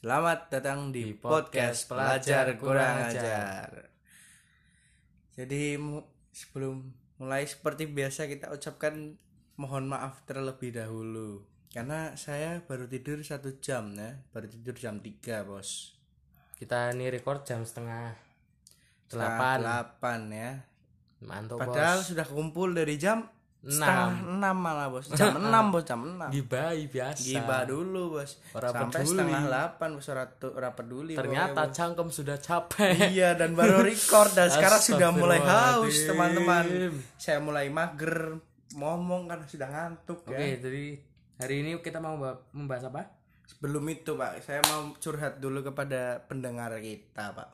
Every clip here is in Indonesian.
Selamat datang di, Di podcast podcast Pelajar Kurang Ajar. Jadi sebelum mulai seperti biasa kita ucapkan mohon maaf terlebih dahulu karena saya baru tidur satu jam ya, baru tidur jam 3 bos. Kita ini record jam setengah delapan. delapan ya. Mantap Padahal bos. sudah kumpul dari jam. Setengah enam malah bos. Jam enam bos, jam enam. Gibai biasa. Giba dulu bos. Ora Sampai peduli. setengah delapan bos ora, peduli. Ternyata pokoknya, cangkem sudah capek. Bos. iya dan baru record dan sekarang sudah mulai haus teman-teman. Saya mulai mager ngomong karena sudah ngantuk Oke, ya. jadi hari ini kita mau ba- membahas apa? Sebelum itu Pak, saya mau curhat dulu kepada pendengar kita Pak.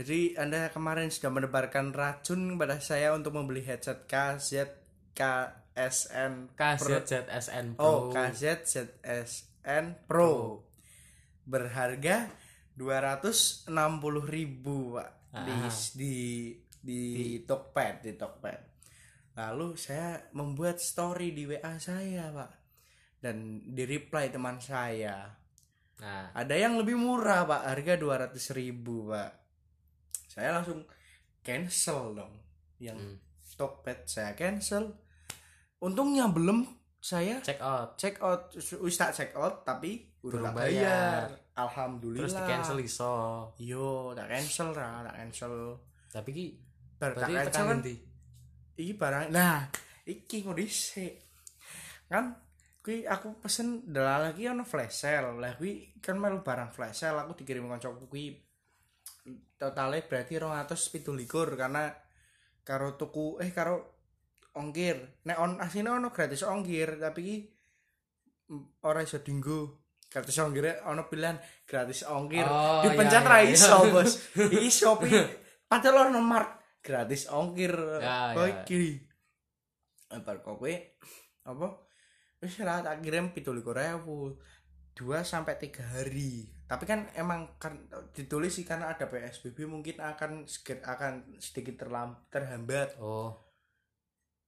Jadi Anda kemarin sudah menebarkan racun kepada saya untuk membeli headset KZ KSN KZZSN Oh, Pro. KZZSN Pro. Berharga 260.000 ribu Pak. Di Ah. di di, Tokped, di Tokped. Lalu saya membuat story di WA saya, Pak. Dan di reply teman saya. Nah, Ada yang lebih murah, Pak. Harga 200.000 ribu, Pak. Saya langsung cancel dong. Yang Hmm. Tokped saya cancel. Untungnya belum saya check out. check out wis tak check out tapi udah tak bayar. bayar. Alhamdulillah. Terus di cancel iso. Yo, tak cancel ra, tak cancel. Tapi ki Bar tak cancel kan nanti. iki barang. Nah, iki ngono. Kan kuwi aku pesen dalah lagi ono flash sale. Lah kuwi kan melu barang flash sale aku dikirim kancaku kuwi totalnya berarti 227 karena karo tuku eh karo ongkir. Nek on asine ono gratis ongkir tapi mm, ora iso dinggo. Gratis ongkir ono pilihan gratis ongkir. Oh, Dipencet iya, ra iya. iso, Bos. Iki Shopee padahal ono Mart gratis ongkir. Ya, ya. iki. Apa kok kowe apa? Wis ra tak kirim 17.000. 2 sampai 3 hari. Tapi kan emang kan ditulis sih karena ada PSBB mungkin akan sedikit akan sedikit terlam, terhambat. Oh,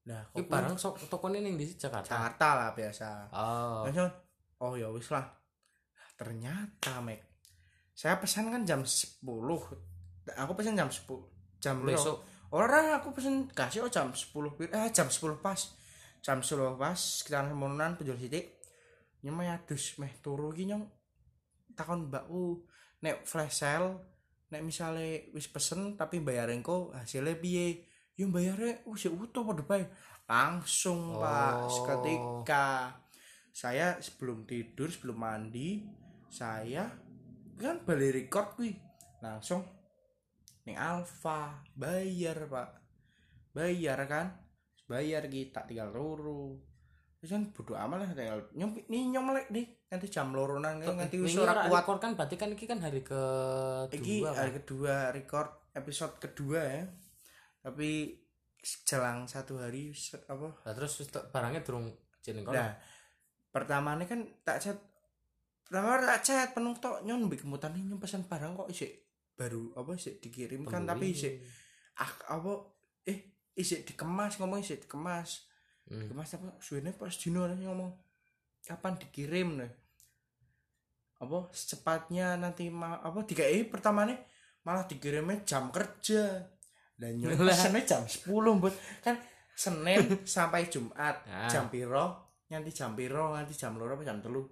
Nah, kok barang sok tokonya ning di Jakarta. Jakarta lah biasa. Oh. Langsung, oh ya wis lah. Ternyata, Mek. Saya pesan kan jam 10. Aku pesan jam 10. Jam Besok Orang aku pesen kasih oh jam 10 pir- eh jam 10 pas. Jam 10 pas kita mononan penjual sitik. Nyemai adus meh turu ki nyong. Takon mbakku nek flash sale nek misale wis pesen tapi bayarin kok hasilnya piye? Yo bayarnya wis utuh padha bae. Langsung Pak Oh. seketika. Saya sebelum tidur sebelum mandi saya kan balik record kuwi langsung ning Alfa bayar pak. Bayar kan? Bayar kita tinggal loro. Terus kan bodo amat lah tinggal nyom nih nyom melek nih nanti jam loronan nanti Ini ora kuat. record kan berarti kan iki kan hari ke iki hari kedua record episode kedua ya tapi jelang satu hari apa? Lah terus barangnya durung jeneng nah pertama ini kan tak chat pertama tak chat penuh tok nyon mbek kemutan nyom pesan barang kok isik baru apa isik dikirimkan tapi Pembeli. isik ah apa eh isik dikemas ngomong isik dikemas. Hmm. dikemas apa? Suwene pas dino ngomong kapan dikirim nih? Apa secepatnya nanti ma apa tiga eh pertama nih malah dikirimnya jam kerja dan nyuruh pesennya jam 10 buat kan Senin sampai Jumat Ah. jam piro? Nanti jam piro? Nanti jam loro apa jam telu?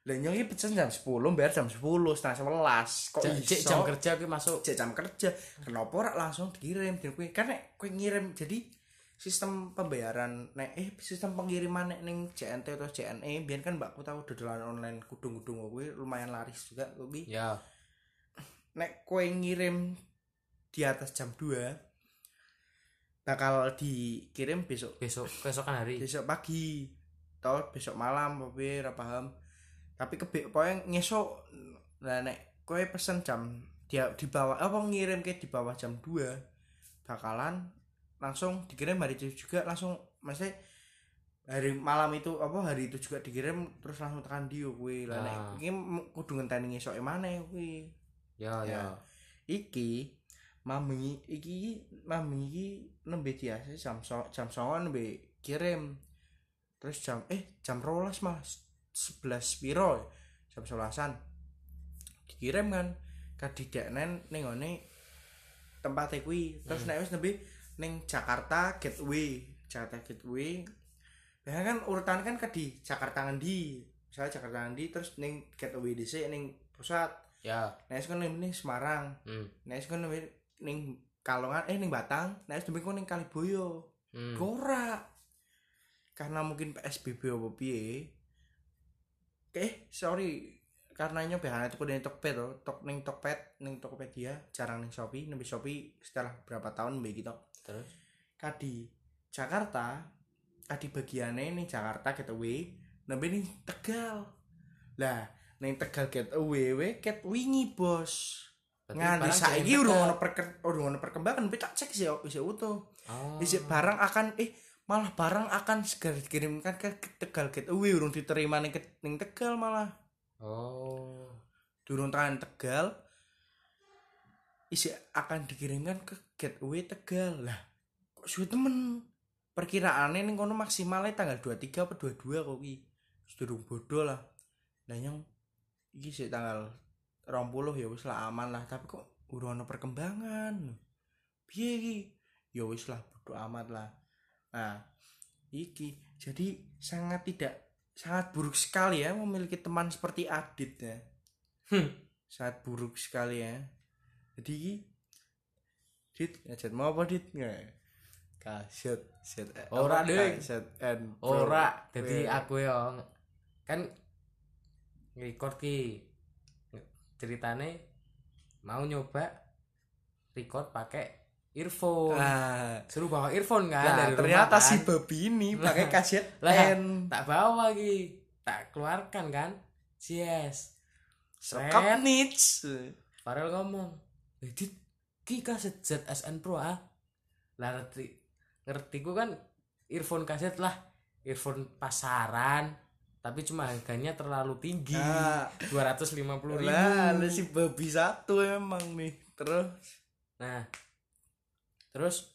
Dan nyuruh pesen jam 10 bayar jam 10 setengah sebelas kok Ja- cek iso? jam kerja ki masuk. Cek jam kerja. Kenapa ora langsung dikirim? Dan kue karena kue ngirim jadi sistem pembayaran nek eh sistem pengiriman nek ning JNT atau JNE biar kan mbakku tahu dodolan online kudung-kudung kuwi lumayan laris juga kuwi. Ya. Nek kue ngirim di atas jam 2 bakal dikirim besok. Besok keesokan hari. Besok pagi atau besok malam tapi ora paham. Tapi kebe pokoknya ngesok lah nek kowe pesen jam dia di bawah apa ngirim ke di bawah jam 2 bakalan langsung dikirim hari itu juga langsung maksudnya hari malam itu apa hari itu juga dikirim terus langsung tekan dia kuwi. Lah nek Ah. iki kudu ngenteni ngesoke maneh kuwi. Ya ya. Ya. iki mami iki mami iki nembe diase jam so, jam 09.00 nembe kirim. Terus jam eh jam rolas mas 11 piro ya? jam 11an dikirim kan kadideknen ning ngene tempat kuwi. Terus nek wis nembe ning Jakarta Gateway Jakarta Gateway. Ya kan urutan kan ke di Jakarta ngendi? Misalnya Jakarta ngendi terus ning Gateway dhisik ning pusat. Ya. Nek wis kono ning Semarang. Hmm. nek wis kono ning Kalongan eh ning Batang nek kono ning Kaliboyo Hmm. Ora. Karena mungkin PSBB apa piye. Eh, sorry. Karena nyobahan itu ning Tokped to, tok ning Tokped, ning Tokopedia, jarang ning Shopee, nembe Shopee setelah berapa tahun mbek gitu. terus Kadi Jakarta, kadi bagiane ning Jakarta getaway, nembe ning Tegal. Lah, ning Tegal getaway we ket wingi, Bos. Nganti saiki urung ono urung ono perkembangan, tapi tak cek sih isih utuh. oh. Isi barang akan eh malah barang akan segera dikirimkan ke Tegal. Gateway urung diterima ning ning Tegal malah. Oh. Durung tekan Tegal isi akan dikirimkan ke Gateway Tegal. Lah kok suwe temen? Perkiraannya ning kono maksimalnya tanggal 23 apa 22 kok ki durung bodoh lah. Nah yang iki sih tanggal 20 ya wis lah aman lah. Tapi kok urung ono perkembangan? Piye iki? Ya wis lah bodo amat lah. Nah iki. Jadi sangat tidak sangat buruk sekali ya memiliki teman seperti Adit ya. Hmm. sangat buruk sekali ya. Jadi iki Dit ngajak mau apa Dit? Kaset set Ora, apa, Ding. kaset and pro. ora jadi aku yo kan record ki ceritane mau nyoba record pakai earphone. Nah, suruh bawa earphone kan nah, dari rumah ternyata kan. si babi ini pakai kaset Lah, tak bawa ki tak keluarkan kan. Yes sekap niche Farel ngomong eh dit ki kaset ZSN Pro ah. Lah ngerti ngerti ku kan earphone kaset lah earphone pasaran tapi cuma harganya terlalu tinggi. Nah. dua ratus lima puluh ribu. Lah ada si babi satu emang nih terus? Nah terus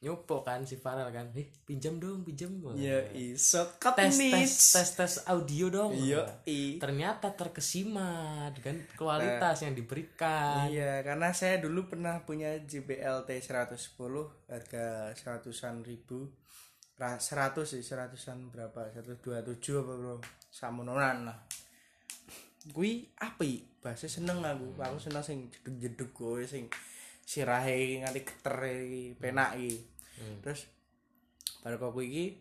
nyopo kan si Farel kan. Eh pinjam dong pinjam. Ya iso cut tes tes tes tes audio dong. Iya i. Ternyata terkesima dengan kualitas yang diberikan. Iya, karena saya dulu pernah punya JBL T110 harga seratusan ribu. Ra- Seratus sih, seratusan berapa? 127 apa bro? Samononan lah. Kui apa i? Bahasa seneng aku. Aku seneng sing jeduk-jeduk gue sing sirahe nganti geter iki, penak iki. Hmm. Terus bar kok iki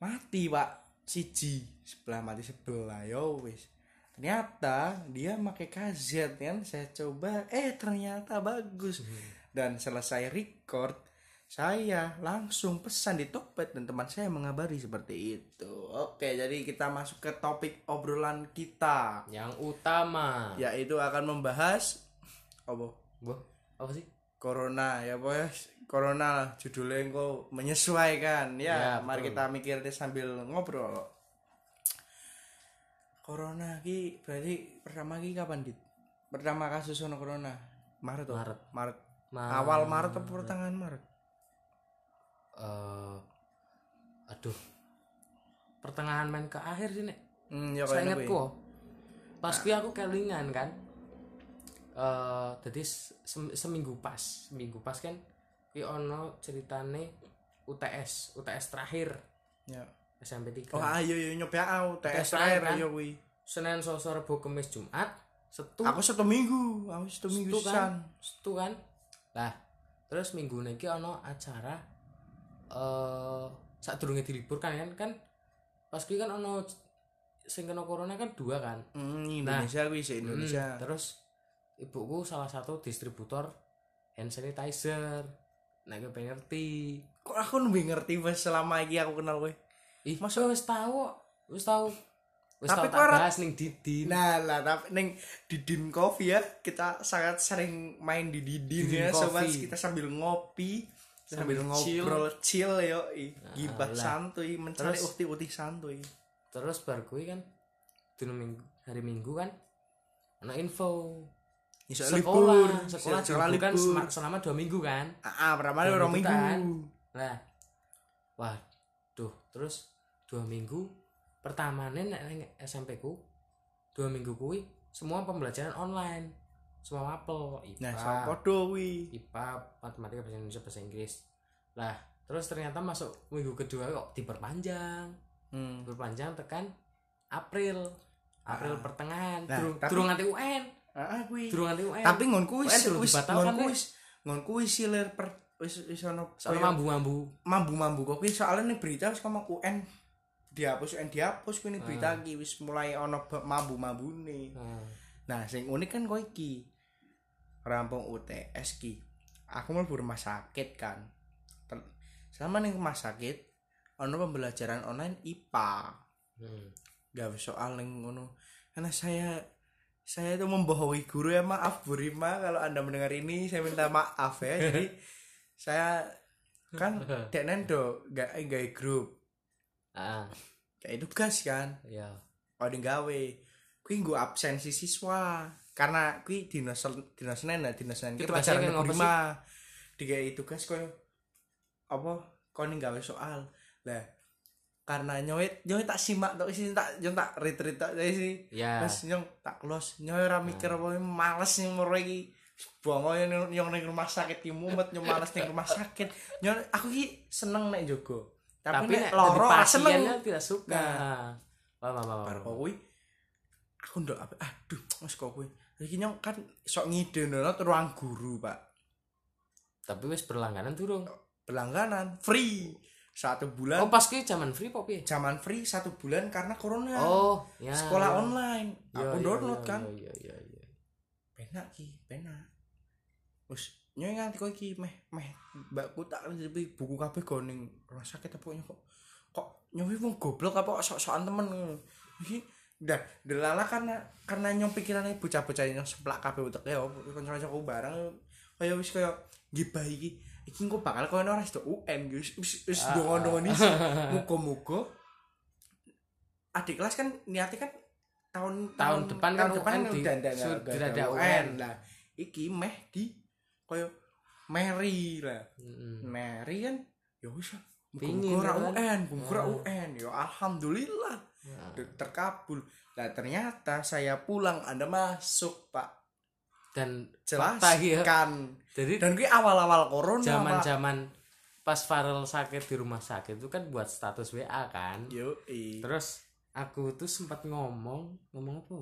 mati, Pak. Siji sebelah mati sebelah yo wis. Ternyata dia pakai kaset kan saya coba eh ternyata bagus. Dan selesai record saya langsung pesan di Tokped dan teman saya mengabari seperti itu. Oke, jadi kita masuk ke topik obrolan kita. Yang utama. Yaitu akan membahas apa? Boh, apa sih? Corona ya bos Corona lah judulnya kok menyesuaikan. Ya, Ya, mari betul. kita mikir deh sambil ngobrol. Corona ki berarti pertama ki kapan dit? Pertama kasus ono Corona? Maret tuh Maret. Maret. Ma- awal Maret atau pertengahan Maret eh, aduh. Pertengahan main ke akhir sih nek. Hmm ya saya kuwi. oh. pas kuwi aku kelingan kan eh jadi sem- seminggu pas. Seminggu pas kan ki ono ceritane UTS UTS terakhir. Ya. SMP 3 oh ayo yo nyoba aku Tes tes terakhir, kan? ayo kuwi Senin Selasa Rabu Kamis Jumat Setu. Aku satu minggu aku satu minggu Setu kan? Setu kan? Lah Terus minggu niki ono acara eh saat durunge diliburkan kan kan pas kuwi kan ono sing kena corona kan dua kan? Hmm, Indonesia kuwi sih Indonesia. Hmm, terus ibuku salah satu distributor hand sanitizer. Nah gue pengen ngerti. Kok aku lebih ngerti pas selama iki aku kenal kowe? Ih masa wis tahu wis tahu wis Tapi tahu tak bahas ning didin Nah lah tapi neng Didin Coffee ya kita sangat sering main di Didin, Didin ya sobat kita sambil ngopi sambil, Sambil chill. ngobrol chill yo gibah Alah. santuy mencari Terus- ukti-ukti santuy. Terus bar kuwi kan dino minggu hari minggu kan ana info. Iso sekolah libur. sekolah sekolah libur selama, selama dua minggu kan. Ah pertama Dua orang minggu kan. Nah, waduh, terus dua minggu pertamane nek ning SMP ku dua minggu kuwi semua pembelajaran online semua mapel IPA nah podo kuwi. IPA matematika bahasa Indonesia bahasa Inggris. Lah terus ternyata masuk minggu kedua kok diperpanjang. Hmm. diperpanjang tekan April. April Ah. pertengahan. Nah, durung tapi- durung nganti UN ah kuwi. Durung nganti UN tapi UN durung wis Nek. wis ngonku wis silir per wis wis ono mambu-mambu. Mambu-mambu kok kuwi. Soalnya nih berita wis ngomong UN dihapus UN dihapus kuwi berita Ah. iki. Wis mulai ono mambu-mambune. Nah, nah sing unik kan kok iki rampung UTS ki. Aku mlebu rumah sakit kan. Ter- sama ning rumah sakit ono pembelajaran online IPA hmm. gak soal ning ngono. Karena saya saya itu membohongi guru ya maaf Bu Rima kalau anda mendengar ini saya minta maaf ya. Jadi saya kan dek nendo gak gak grup. Ah. Kayak tugas kan. Ya oh gawe. Kuwi nggo absensi siswa karena kuwi dina Sel- dina Senin nah dina Senin Itu ki tugasnya pelajaran ngopo Rima digawe tugas koyo apa kau ning gawe soal lah karena nyoet nyoet tak simak tok sih tak yo tak retreat tak sih ya Terus nyong tak close, nyong ora mikir apa males nyong moro iki. Bongo nyong nyong ning rumah sakit ki mumet nyong males ning rumah sakit. Nyong aku ki seneng nek jogo. Tapi, tapi nek loro seneng. pasiennya tidak suka Nah. wah wah wah, aku apa aduh wis kok kuwi. Iki nyong kan sok ngide ruang guru, Pak. tapi wis berlangganan durung Berlangganan free satu bulan. oh pas ki zaman free pop ya Zaman free satu bulan karena corona. oh ya Sekolah ya. online. Ya, Aku ya, download ya, kan. ya ya ya penak ki penak wis nyoy nganti kok iki meh meh mbakku tak lebih buku kabeh go ning rumah sakit apa kok kok nyoy wong goblok apa sok-sokan temen iki dah delala karena karena nyong pikirane bocah-bocah nyong seplak kabeh utek ya kanca-kancaku bareng kaya wis kaya gibah iki iki engko bakal koyo ora sido UN wis wis Ah, dongo-dongo iki muga-muga adik kelas kan niatnya kan tahun Tahun depan kan tahun depan kan udah udah ada UN. Lah iki meh di koyo Mary lah. Mary kan ya wis kan? UN Ah. UN ya alhamdulillah Nah, Ter- terkabul. Lah ternyata saya pulang anda masuk pak. Dan ya. jelaskan jadi dan gue awal-awal corona zaman Pak. zaman pas Farel sakit di rumah sakit itu kan buat status WA kan. Yo terus aku tuh sempat ngomong ngomong apa?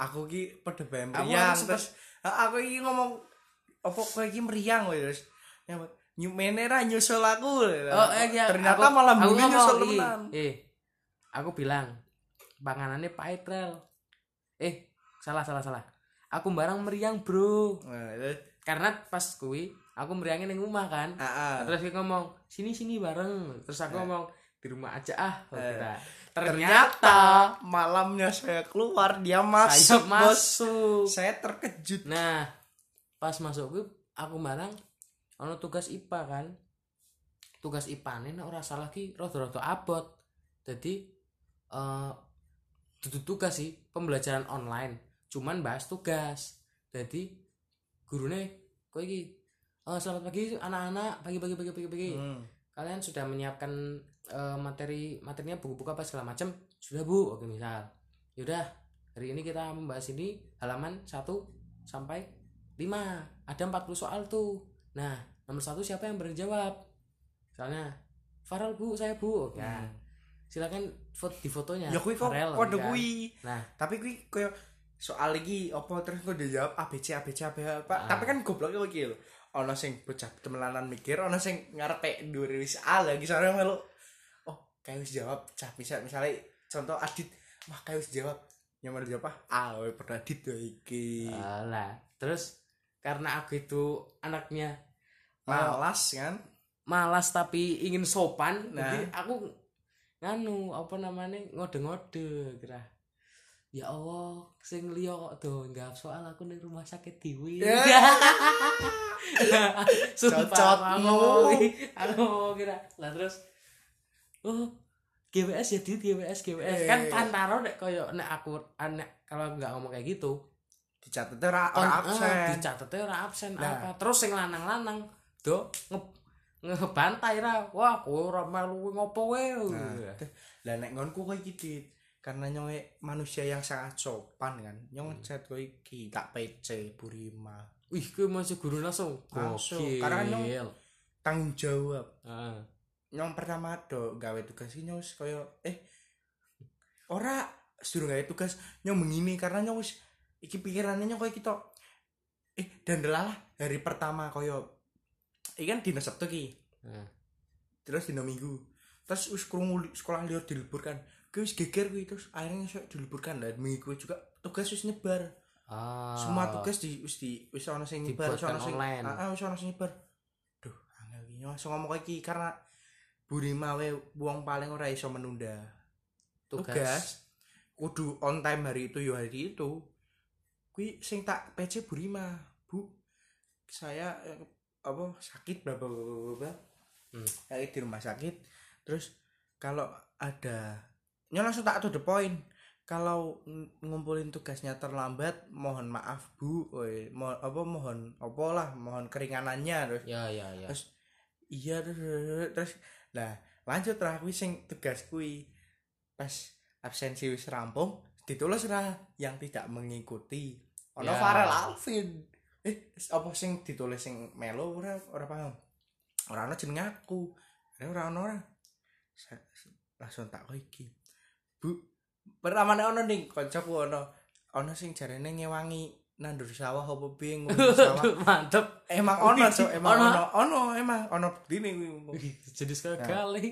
Aku ki pada Aku meriang terus aku iki ngomong apa kowe iki meriang? Kowe terus nyampe nyumene ra nyusul aku oh eh ya ternyata aku- malah aku ngomong, nyusul "Ih, temenan. eh aku bilang panganannya pahit rel. Eh salah salah salah. Aku barang meriang bro. Nah, karena pas kui aku meriangin di rumah kan. Ah, ah. terus dia ngomong sini sini bareng. Terus aku Eh. ngomong di rumah aja ah. Eh. ternyata ternyata malamnya saya keluar dia saya masuk bos. masuk. Saya terkejut. Nah pas masuk gue aku barang ono tugas IPA kan. Tugas IPA nih ora salah ki rada-rada abot. Jadi eh dudu tugas sih pembelajaran online. Cuman bahas tugas. Jadi gurunya kok iki eh, selamat pagi anak-anak pagi pagi pagi pagi pagi. Hmm. kalian sudah menyiapkan eh, materi materinya buku-buku apa segala macam sudah bu. Oke misal. Yaudah hari ini kita membahas ini halaman 1 sampai 5 ada 40 soal tuh. Nah nomor satu siapa yang berani jawab misalnya Farel bu saya bu. Oke. Hmm. Silakan foto di fotonya ya kuwi kok kode kan? kuwi nah. Tapi kuwi koyo soal iki apa terus kok dijawab ABC ABC apa Pak. Ah. tapi kan gobloknya kok iki lho. Ana sing bocah temelanan mikir ana sing ngarepe dhuwur wis A lagi soalnya melu. Oh kayak wis jawab cah bisa misalnya contoh Adit. Wah kayak wis jawab. Yang mau jawab apa A we pernah Adit ya iki. Lah terus karena aku itu anaknya eh, malas kan? malas tapi ingin sopan Nah. jadi aku nganu apa namanya ngode-ngode kira ya Allah sing liya kok do nggak soal aku ning rumah sakit diwi Ya. sumpah Cocotmu. aku aku kira lah terus oh GWS ya dit GWS GWS Eh. kan pantaro nek koyo nek aku nek kalau nggak ngomong kayak gitu dicatat ora on ora ah, absen dicatetnya ora absen Nah. apa terus sing lanang-lanang do ngebantai ra. Wah kowe ora melu ngopo wae. Nah, lah nek ngonku kowe iki Dit. karena nyong manusia yang sangat sopan kan nyong chat kowe iki tak PC Burima. Wih kowe masih guru langsung? Langsung. Karena kan nyong- tanggung jawab. Heeh. nyong pertama do gawe tugas iki nyong koyo eh ora suruh gawe tugas. Nyong mengini karena nyong wis iki pikirannya nyong koyo kita eh dan delalah hari pertama koyo iki kan dina Sabtu ki Heeh. terus dina Minggu. Terus li- sekolah lihat diliburkan gue wis geger gue terus akhirnya wis diliburkan dan minggu juga tugas wis nyebar. Ah. Semua tugas di wis di wis ana sing nyebar Dibuatkan ana sing online. ah wis ana sing nyebar. Duh angel iki. Langsung ngomong kayak iki karena Burima we wong paling ora iso menunda tugas, tugas. Kudu on time hari itu yo hari itu. Kui sing tak PC Burima bu. Saya eh, apa sakit bla bla bla Hmm. Di rumah sakit. Terus kalau ada nya langsung tak to the point. Kalau ng- ngumpulin tugasnya terlambat mohon maaf bu. Woi, mo apa mohon apa lah mohon keringanannya terus. Ya ya ya. Terus, iya terus, terus, terus lah lanjut lah kuwi sing tugas kuwi. Pas absensi wis rampung ditulis lah yang tidak mengikuti. Ono Ya. Farel Alvin eh apa sing ditulis sing melo ora ora paham? Ora ono jeneng aku. Ora ora ono ora. Langsung tak kok iki. Bu pertama ono ning kancaku ono. Ono sing jarene ngewangi nandur sawah apa piye sawah. Mantep. Emang ono cok. Emang Ono? ono emang ono begini jadi sekali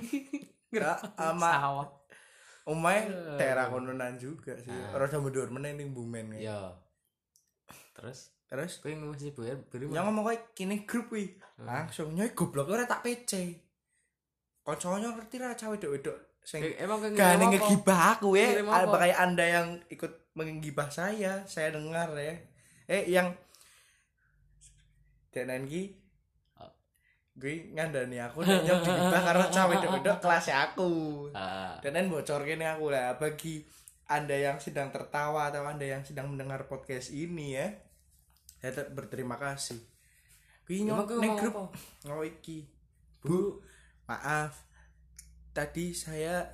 Nggak, ama sawah. omae daerah kononan juga sih. Ah. rada mundur meneh ning bumen ya terus terus? Kowe masih bayar beri yang ngomong kayak kini grup wi Hmm. langsung nyoy goblok ora tak PC. Konconya ngerti lah cawe wedok sing emang kowe apa? ngegibah aku ya apa? Kayak anda yang ikut menggibah saya saya dengar ya. Eh yang dan Ah. gue ngandani aku dan yang digibah karena cawe wedok kelasnya aku. Ah, dan bocor gini aku lah bagi anda yang sedang tertawa atau anda yang sedang mendengar podcast ini ya saya ter- berterima kasih. Kowe neng grup oh iki. Bu. Maaf. Tadi saya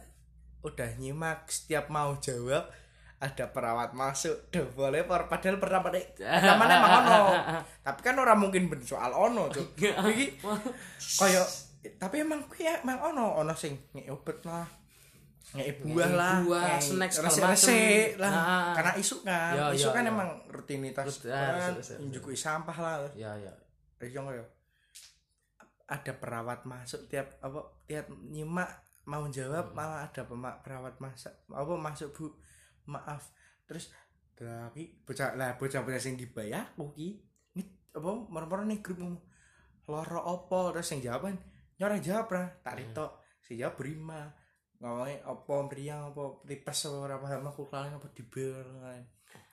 udah nyimak setiap mau jawab ada perawat masuk. Duh, boleh por. Padahal pertama deh pertama emang ono. Tapi kan orang mungkin ben soal ono tuh iki koyo tapi emang kuwi emang ono ono sing ngek obat lah ngek buah lah buah, snack resik-resik macem. lah. Nah. karena isu kan Ya, isu ya, kan ya. emang rutinitas Rut- ah, kan njukui sampah lah. Ya ya yang koyo ada perawat masuk tiap apa tiap nyimak mau jawab Hmm. malah ada pema- perawat masak apa masuk bu. Maaf. Terus lagi bocah lah bocah bocah sing dibayar aku ki. Ini apa moro-moro nih grup loro opo? Terus yang jawaban nyorang jawab lah tak Hmm. si jawab berima ngomongnya opo meriang opo tipes apa ora paham aku kalian apa dibel kan.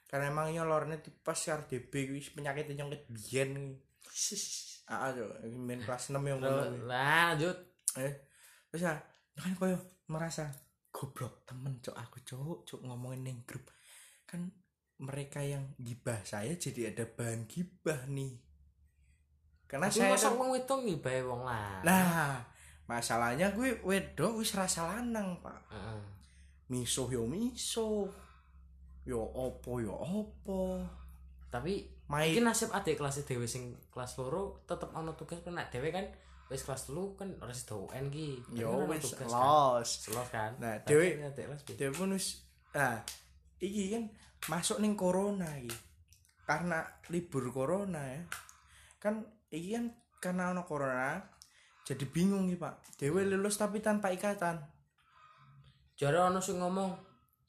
Karena emangnya lornya tipes karo DB wis penyakit nyongket biyen ah aduh main kelas 6 yang ngono kuwi. lanjut. Eh terus ya kan koyo merasa goblok temen cok aku cok cok ngomongin neng grup. Kan mereka yang gibah saya jadi ada bahan gibah nih. Karena tapi saya masa kan- wong wedok ngibae wong lah. Nah masalahnya gue wedok wis rasa lanang pak. Heeh. misuh yo misuh yo opo yo opo. Tapi main. mungkin nasib adik kelas dhewe sing kelas loro tetep ono tugas kan nek dhewe kan wis kelas telu kan ora sida UN ki. Yo kan wis tugas kan. los. Selos kan? Nah, kelas beda. dia pun wis nah iki kan masuk ning corona iki. Karena libur corona ya. Kan iki kan karena ono corona jadi bingung nih pak dewe lulus tapi tanpa ikatan Jare ono sing ngomong,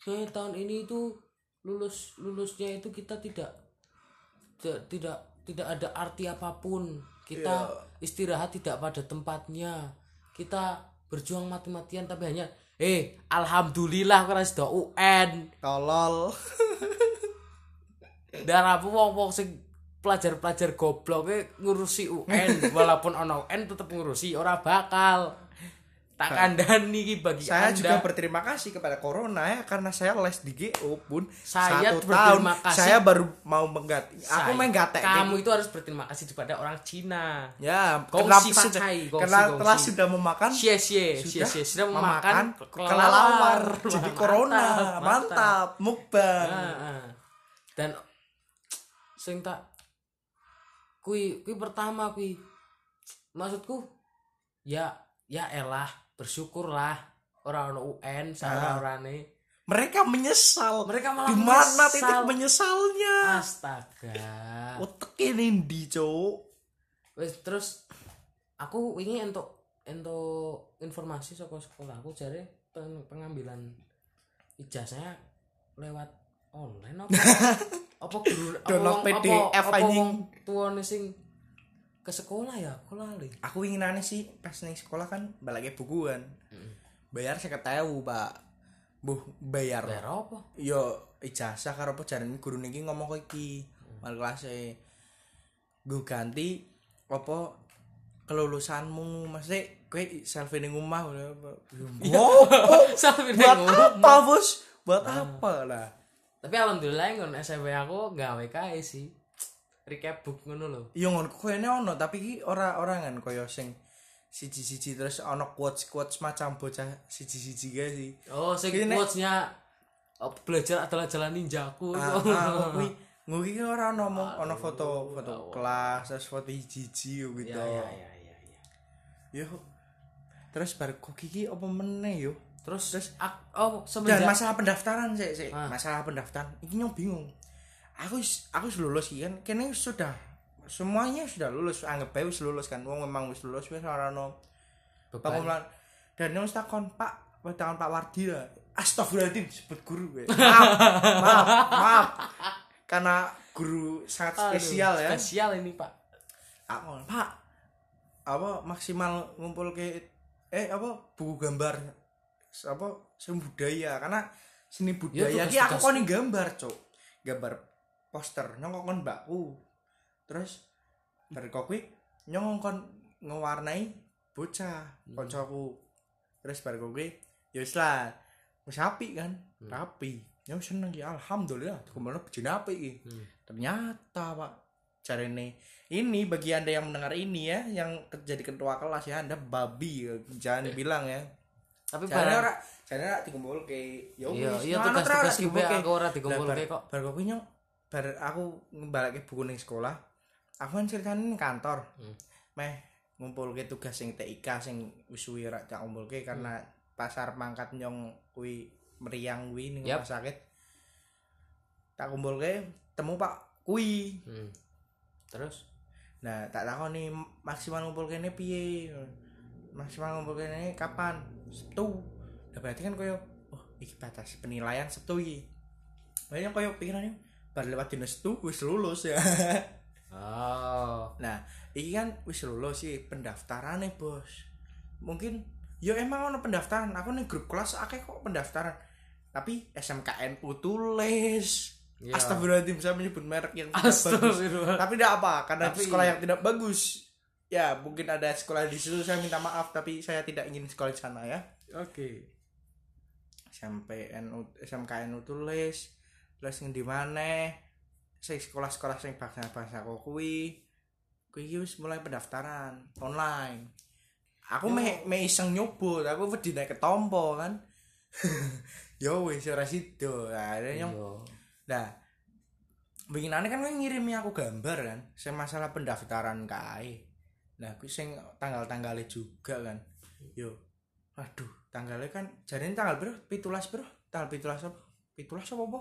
"Eh tahun ini itu lulus lulusnya itu kita tidak tidak tidak, ada arti apa pun. Kita istirahat tidak pada tempatnya. Kita berjuang mati-matian tapi hanya eh alhamdulillah karena sudah UN. tolol Dan apa wong-wong sing pelajar-pelajar goblok ngurusi UN walaupun ono UN tetep ngurusi ora bakal. tak kandani iki bagi saya anda. juga berterima kasih kepada corona ya karena saya les di GO pun Saya satu tahun. kasih. saya baru mau mengganti aku Saya- main gatek kamu itu harus berterima kasih kepada orang Cina. Ya Pak sudah karena telah sudah memakan? Cie cie sudah cie sudah memakan memakan kelelawar. jadi Mantap, corona mantap, mukbang. Ah, ah. dan sing tak kui kui pertama kui maksudku? Ya ya elah bersyukurlah. Orang ono UN salah Ah. orane mereka menyesal. Mereka malah di mana menyesal. titik menyesalnya? Astaga. Otak ini di cowok wes terus aku ingin untuk untuk informasi saka sekolah aku cari peng- pengambilan ijazahnya lewat online apa apa guru Download PDF anjing. tuane sing ke sekolah ya aku lali aku ingin aneh sih pas nih sekolah kan balik bukuan. Bayar saya tahu pak. Buh bayar. Bayar apa? Yo ijazah karo apa jarane guru niki ngomong kok iki. Mal kelas e gue ganti apa kelulusanmu. Mesti kowe selfie ning omah apa? Oh, sampai buat nengok. apa bos? Buat apa lah tapi alhamdulillah ngon SMP aku gawe kae sih. Recap book ngono lho. Yo ngono. Koyone ono tapi iki ora ora kan koyo sing siji-siji terus ono quotes-quotes macam bocah siji-siji guys sih. Oh sing quotes-nya oh, belajar adalah jalan ninjaku. Ah ah, kuwi ngono iki ora ono mong ono foto foto kelas terus foto hiji-hiji gitu. Ya ya ya ya, ya. yo terus bar kok iki apa meneh yo terus terus oh dan semenjak masalah pendaftaran sih sih Ah. masalah pendaftaran ini nyong bingung. Aku aku lulus kan kene sudah semuanya sudah lulus anggap bae wis lulus kan wong memang wis lulus wis ora ono pengumuman. Dan wis takon Pak takon Pak Wardi lah. Astagfirullahaladzim sebut guru gue maaf maaf maaf. Karena guru sangat Aduh, spesial ya. spesial ini pak. Aku Pak apa maksimal ngumpul ke eh apa buku gambar apa seni budaya. Karena seni budaya tugas- ki aku kon gambar cok gambar poster nyong kon mbakku. Terus dari kopi nyong kon ngewarnai bocah koncoku terus baru kopi ya wis lah wis apik kan? Rapi. Nyong seneng ya alhamdulillah ke mana bejine apik iki. Hmm. ternyata pak cari ini ini bagi anda yang mendengar ini ya yang jadi ketua kelas ya anda babi ya. jangan bilang ya tapi barang ora jangan ora dikumpul ke ya iya wis, iya mana tugas ora tugas dikumpulke. kita aku ora dikumpulke kok bar kopi nyong bar aku ngembalake buku ning sekolah aku kan ceritanya ning kantor Hmm. meh ngumpulke tugas sing TIK sing wis suwi ora tak ngumpulke karena Hmm. pasar mangkat nyong kuwi meriang kuwi ning Yap. rumah sakit tak kumpulke temu Pak kuwi Hmm. terus Nah, tak tahu nih maksimal ngumpul kene piye? Maksimal ngumpul kene kapan? Sabtu. Lah berarti kan koyo oh iki batas penilaian Sabtu iki. Banyak koyo pikirannya bar lewat dina Sabtu wis lulus ya. oh nah, iki kan wis lulus sih pendaftarane, Bos. Mungkin yo emang ono pendaftaran. Aku nih grup kelas akeh kok pendaftaran. Tapi SMKNU tulis. Iya. Astagfirullahaladzim saya menyebut merek yang tidak bagus tapi tidak apa karena Tapi- sekolah yang tidak bagus ya mungkin ada sekolah di situ saya minta maaf tapi saya tidak ingin sekolah di sana ya. Oke. Sampai NU SMKNU tulis terus yang di mana saya sekolah-sekolah sing bahasa-bahasa kok kuwi. Kuwi mulai pendaftaran online. Aku me, me iseng nyobot aku wedi naik ketompo kan. Yo wis ora sido nah, ada yang. Nah, winginane kan ngirimi aku gambar kan, sing masalah pendaftaran kae. Nah, kuwi sing tanggal-tanggalnya juga kan. Yo. Waduh, tanggalnya kan jarine tanggal piro? 17 piro? Tanggal 17 apa? 17 apa apa?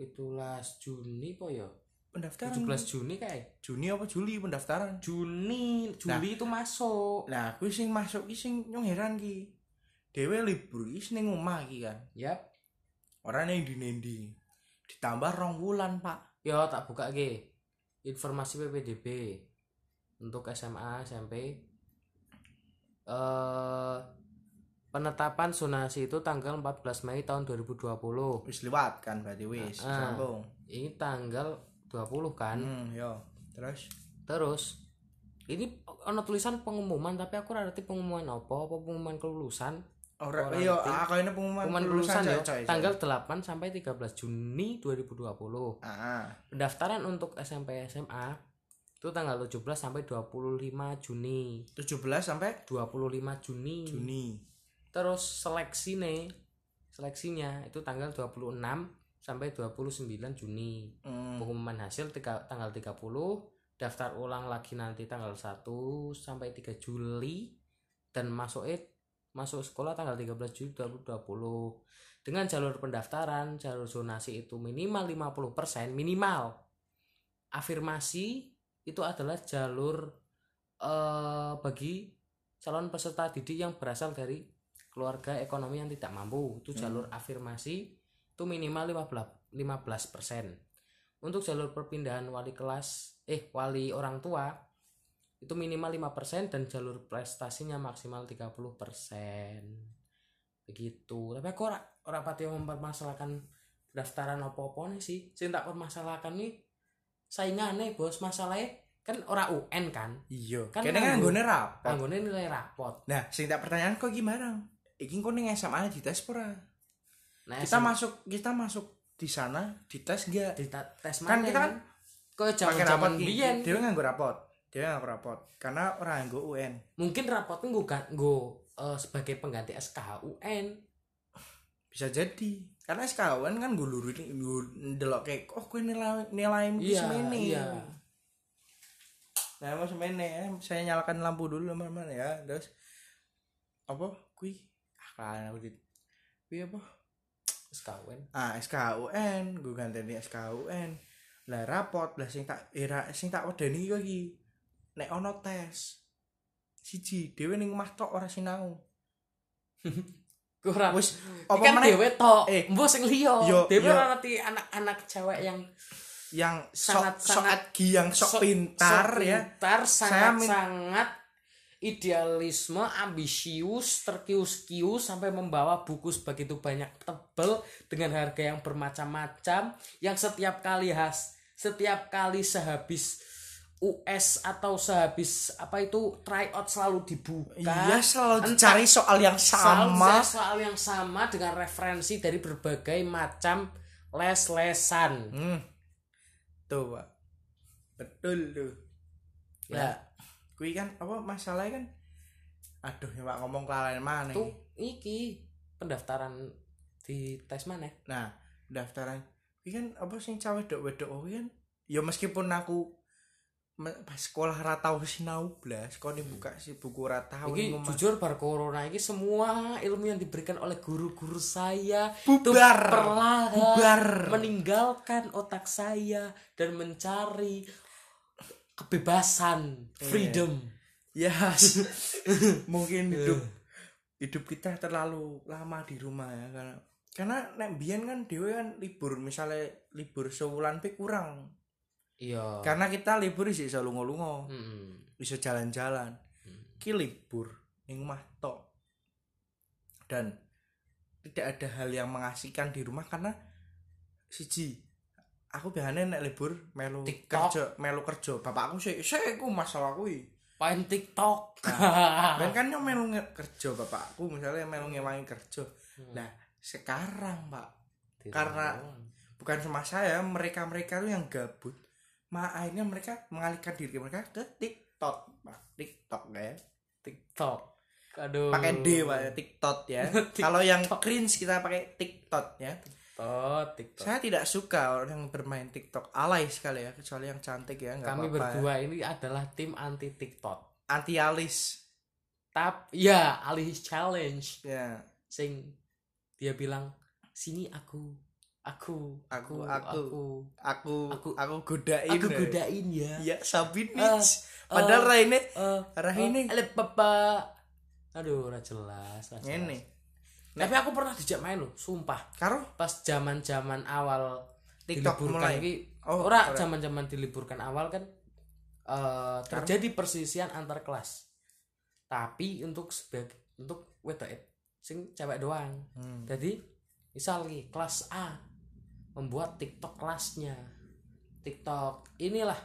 17 Juni po ya Pendaftaran. 17 Juni kayak Juni apa Juli pendaftaran? Juni Juli itu masuk Nah, kuwi sing masuk ki sing nyong heran ki. Dewe libur ki ning omah ki kan. yap Ora ning ndi-ndi. Ditambah rong wulan, Pak. yo tak buka ge informasi PPDB untuk SMA SMP eh penetapan zonasi itu tanggal 14 Mei tahun 2020 Wis liwat kan berarti wis. Ah. Sambung. ini tanggal 20 kan Hmm, yo. Terus terus ini ono tulisan pengumuman tapi aku ngerti pengumuman apa apa pengumuman kelulusan ora Ora iya ngerti. aku ini pengumuman pengumuman kelulusan kelulusan ya coy, coy. tanggal 8 sampai 13 Juni 2020 ah pendaftaran untuk SMP SMA itu tanggal 17 sampai 25 Juni. 17 sampai 25 Juni. Juni. Terus seleksi nih seleksinya itu tanggal 26 sampai 29 Juni. Hmm. pengumuman hasil tiga, tanggal 30 daftar ulang lagi nanti tanggal 1 sampai 3 Juli dan masuk it masuk sekolah tanggal 13 Juli 2020 dengan jalur pendaftaran jalur zonasi itu minimal 50% minimal. Afirmasi itu adalah jalur eh, bagi calon peserta didik yang berasal dari keluarga ekonomi yang tidak mampu. Itu jalur afirmasi itu minimal 15 15% untuk jalur perpindahan wali kelas eh wali orang tua itu minimal 5% dan jalur prestasinya maksimal 30% begitu. Tapi aku ora ora pati mempermasalahkan pendaftaran apa-apa nih sih. Sing tak permasalahkan nih saingannya bos. Masalahnya kan ora UN kan? Iya. Kan kene nganggo- nganggone rapot. Anggone nilai rapot. Nah sing tak pertanyaan kok gimana? Iki kok ning SMA di tes pura nah kita SM masuk kita masuk di sana di tes enggak di ta- tes Kan mana kita kan pakai zaman rapot biyen? Dia nganggo rapot. Dia nganggo rapot. Karena orang nganggo UN mungkin rapotnya gue kan gue sebagai pengganti SKUN bisa jadi karena SKUN kan gue luru ini gue delok kayak oh gue nilai nilai Iya, semene. iya. nah mau semene ya. Saya nyalakan lampu dulu teman-teman ya. Terus apa? Kui? Ah kan aku di kui apa? SKUN ah SKUN gue ganteni SKUN lah rapot. Lah sing tak era sing tak wedeni iki iki nek ono tes. Siji dhewe ning omah tok ora sinau ora wis apa apa kan meneh? dewe tok. Eh, mbok sing liya. Yo. ora ngerti anak-anak cewek yang yang Sangat- sok sok sangat- adgi yang sok, pintar sok ya. pintar Saya min- sangat-sangat idealisme ambisius terkius-kius sampai membawa buku sebegitu banyak tebel dengan harga yang bermacam-macam yang setiap kali has setiap kali sehabis US atau sehabis apa itu tryout selalu dibuka. Iya selalu dicari soal yang sama. soal yang sama dengan referensi dari berbagai macam les-lesan. Hmm. tuh pak. Betul tuh. Ya. Kui kan apa masalahnya kan? Aduh ya pak ngomong kelalen mana tuh iki? pendaftaran di tes mana? Nah daftaran kui kan apa sing cawe wedok wedok kui kan? Ya meskipun aku sekolah ora tau sinau blas kok dibuka si buku ora tau Iki ning omah. jujur bar corona ini semua ilmu yang diberikan oleh guru-guru saya bubar perlahan bubar meninggalkan otak saya dan mencari kebebasan, Iya. freedom. yes mungkin hidup hidup kita terlalu lama di rumah ya karena karena nek biyen kan dhewe kan libur misalnya libur sebulan pe kurang Iya. karena kita libur sih iso lunga-lunga Mm-mm. bisa jalan-jalan Hmm. ki libur ning omah tok dan tidak ada hal yang mengasihkan di rumah karena siji aku biasanya nek libur melu TikTok. kerja melu kerja bapakku sih sih aku masalah kuwi Main TikTok. dan kan yang melu kerja bapakku misalnya melu ngewangi kerja Hmm. nah sekarang pak Di karena- bukan cuma saya mereka mereka tuh yang gabut ma akhirnya mereka mengalihkan diri mereka ke TikTok pak TikTok ya TikTok. Aduh. pakai D pak ya TikTok ya kalau yang cringe kita pakai TikTok ya TikTok, TikTok. saya tidak suka orang yang bermain TikTok alay sekali ya kecuali yang cantik ya nggak Kami apa-apa ya. berdua ini adalah tim anti TikTok. anti alis Tap, ya, alih challenge. ya Sing dia bilang, "Sini aku, aku, Aku, aku, aku. aku, aku godain aku ya. godain ya." ya Sabit Eh, padahal Raine Eh, Rahine eh, papa. Aduh, ora jelas, ini Tapi aku pernah dijak main loh, sumpah. karo Pas zaman-zaman awal TikTok mulai. iki, Oh, ora ora. zaman-zaman diliburkan awal kan eh, terjadi perselisihan antar kelas. Tapi untuk sebagai untuk wedok sing cewek doang. Hmm. Jadi misal nih kelas A membuat TikTok kelasnya. TikTok inilah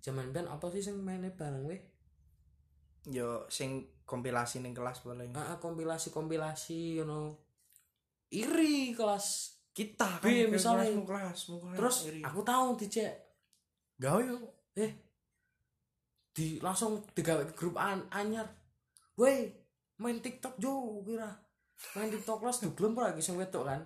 Zaman ben apa sih sing mainnya bareng weh? yo sing kompilasi ning kelas paling Ah, kompilasi-kompilasi you know. Iri kelas. kita kan misalnya. kelas, kelas kelas Terus iri. aku tahu dicek gawe yo eh di langsung digawe ke grup an anyar. Woi, main TikTok jo kira. Main TikTok kelas duglem ora sing wedok kan.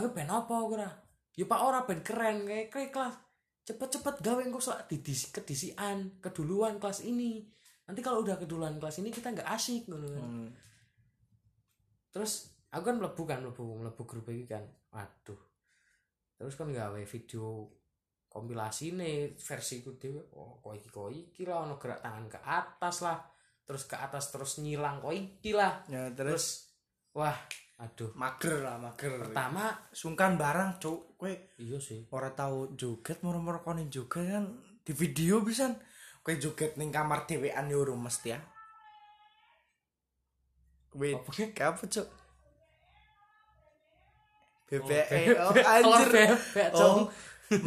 Iki ben apa kira? Ya pak ora ben keren kayak kayak kelas. Cepet-cepet gawe engko sok didisi kedisian keduluan kelas ini. Nanti kalau udah keduluan kelas ini kita nggak asik ngono kan. Hmm. Terus aku kan mlebu kan mlebu mlebu grup iki kan. Waduh. Terus kan gawe video kompilasi nih versi ku dhewe. Oh, kok iki kok iki lah ono gerak tangan ke atas lah. Terus ke atas terus nyilang kok iki lah. ya terus Terus wah, aduh. mager lah mager. Pertama sungkan barang cuk. Kowe iya sih. ora tahu joget moro-moro konin joget kan. Di video bisa. Kowe joget ning kamar dhewean yo urung mesti ya. Kowe Apa? cuk? BBE oh, anjir. oh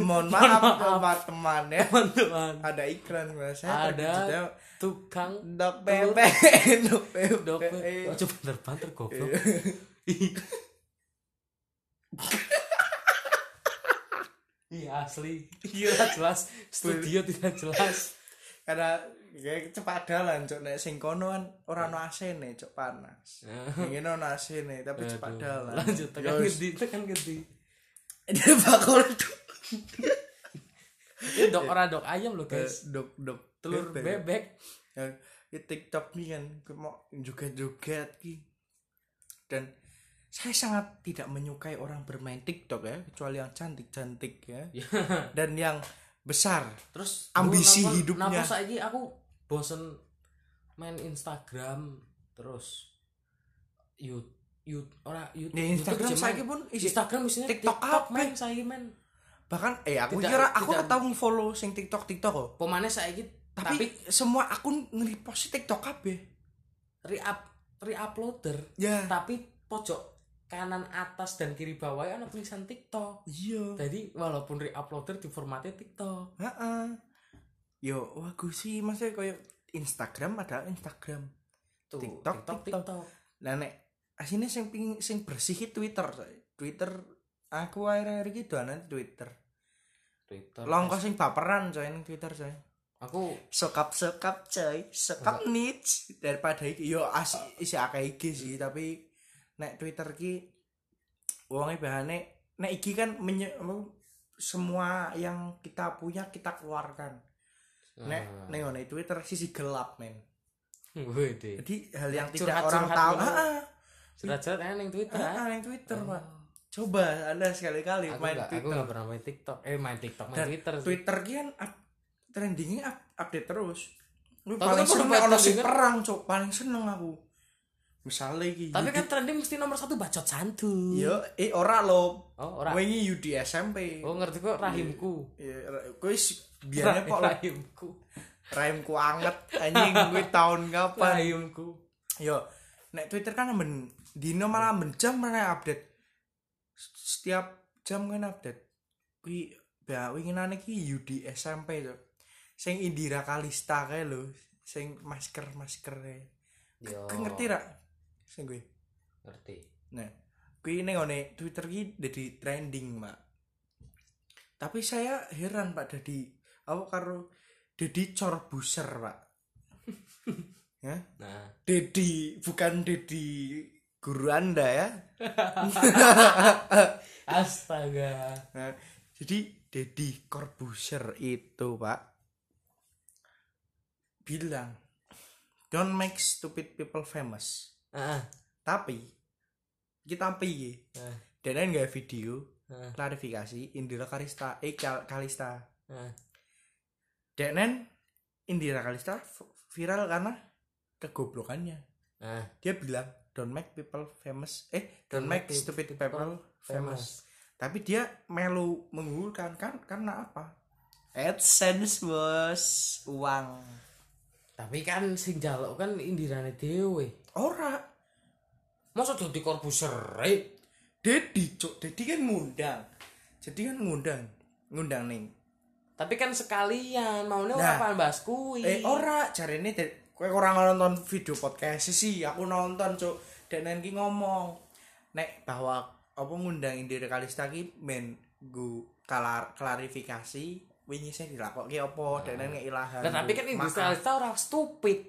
mohon maaf maaf. teman-teman ya. Teman-teman. ada iklan mas Ada. saya terkejutnya, Tukang dok bebek dok bebek. Oh, coba banter goblok. Iya asli. Iya jelas. Studio tidak jelas. karena kayak cepat cok nek sing kono kan ora ono AC nih cok panas ini ono AC nih tapi cepat Aduh. dalan Lanjut tekan gede, tekan gede. dia bakal Ini dok ora dok ayam loh guys. dok dok Telur bebek. ya, TikTok nih kan mau joget-joget ki dan saya sangat tidak menyukai orang bermain TikTok ya kecuali yang cantik-cantik ya. Dan yang besar Terus Ambisi napa- hidupnya. Napa saiki aku bosen main Instagram terus you you ora you, di Instagram YouTube saya pun isi Instagram isinya TikTok TikTok, apa? main saiki men. bahkan eh aku Tidak- kira aku tidak- tahu follow sing TikTok TikTok kok. Pemane saiki tapi, tapi, semua akun nge-repost TikTok kabeh. re-up re-uploader. Ya. Tapi pojok kanan atas dan kiri bawah ada tulisan TikTok. iya Jadi walaupun re-uploader di formatnya TikTok. Heeh. Yo, bagus sih maksudnya kayak Instagram ada Instagram. Tuh, TikTok, TikTok, TikTok. TikTok. Nah nek asine sing ping sing bersih Twitter. Twitter aku akhir-akhir iki doanan Twitter. Twitter. Longko sing baperan coy ning Twitter coy. Aku Sekap-sekap coy, sekap niche daripada iki yo as isi akeh iki sih tapi nek Twitter ki wonge bahane nek iki kan menye, semua yang kita punya kita keluarkan. Nek Ah. nek ngene Twitter sisi gelap men. Wede. Jadi hal yang Curhat- tidak orang curhat tahu. Heeh. Surat-surat enak yang Twitter ah. Heeh, yang Twitter, Oh. Pak. Coba Anda sekali-kali Aku main aku Twitter. enggak pernah main TikTok. Eh main TikTok, main Dan Twitter. sih. Twitter kan up, trendingnya up, update terus. Lu paling seneng ono kan? perang, Cok. Paling seneng aku. Misalnya iki. Tapi kan trending mesti nomor satu bacot santu. Yo, eh ora lo. Oh, ora. Wingi Yudi SMP. Oh, ngerti kok rahimku. Ya, kowe wis biarnya kok lo rahimku. rahimku anget anjing gue tahun kapan. Rahimku. Yo, nek Twitter kan men dino malah men jam mana update. Setiap jam kan update. Kui ya winginane ki Yudi SMP tuh. Sing Indira Kalista kae lho, sing masker-masker kae. Yo. Ngerti ra? Sing gue. Ngerti. Nah, kui ning ngone Twitter ki jadi trending, Mak. Tapi saya heran Pak Dadi, apa karo Dedi Corbuser, Pak. ya? Nah, Dedi bukan Dedi guru Anda ya. astaga. Nah, jadi Dedi Corbuzier itu pak bilang don't make stupid people famous. Ah, Tapi kita piye? ah, Dan nggak video klarifikasi Indira Kalista eh Kal- Kalista. ah. Dan Indira Kalista viral karena kegoblokannya. Ah, Dia bilang don't make people famous. Eh don't make stupid people famous. tapi dia melu menggulkan kan karena apa AdSense bos uang Tapi kan sing jaluk kan indirane dhewe. Ora Masa dadi korbuser eh? Dedi cok Dedi kan ngundang jadi kan ngundang ngundang nih tapi kan sekalian maunya Nah. apa bahas kui Eh ora, jarene de- kowe ora nonton video podcast sih, aku nonton cuk. Dan ki ngomong nek bahwa apa ngundang Indira Kalista ki men gu kalar klarifikasi wingi sing dilakokke apa dan ngeki ilahan. Nah, tapi kan Maaf. industrialista orang stupid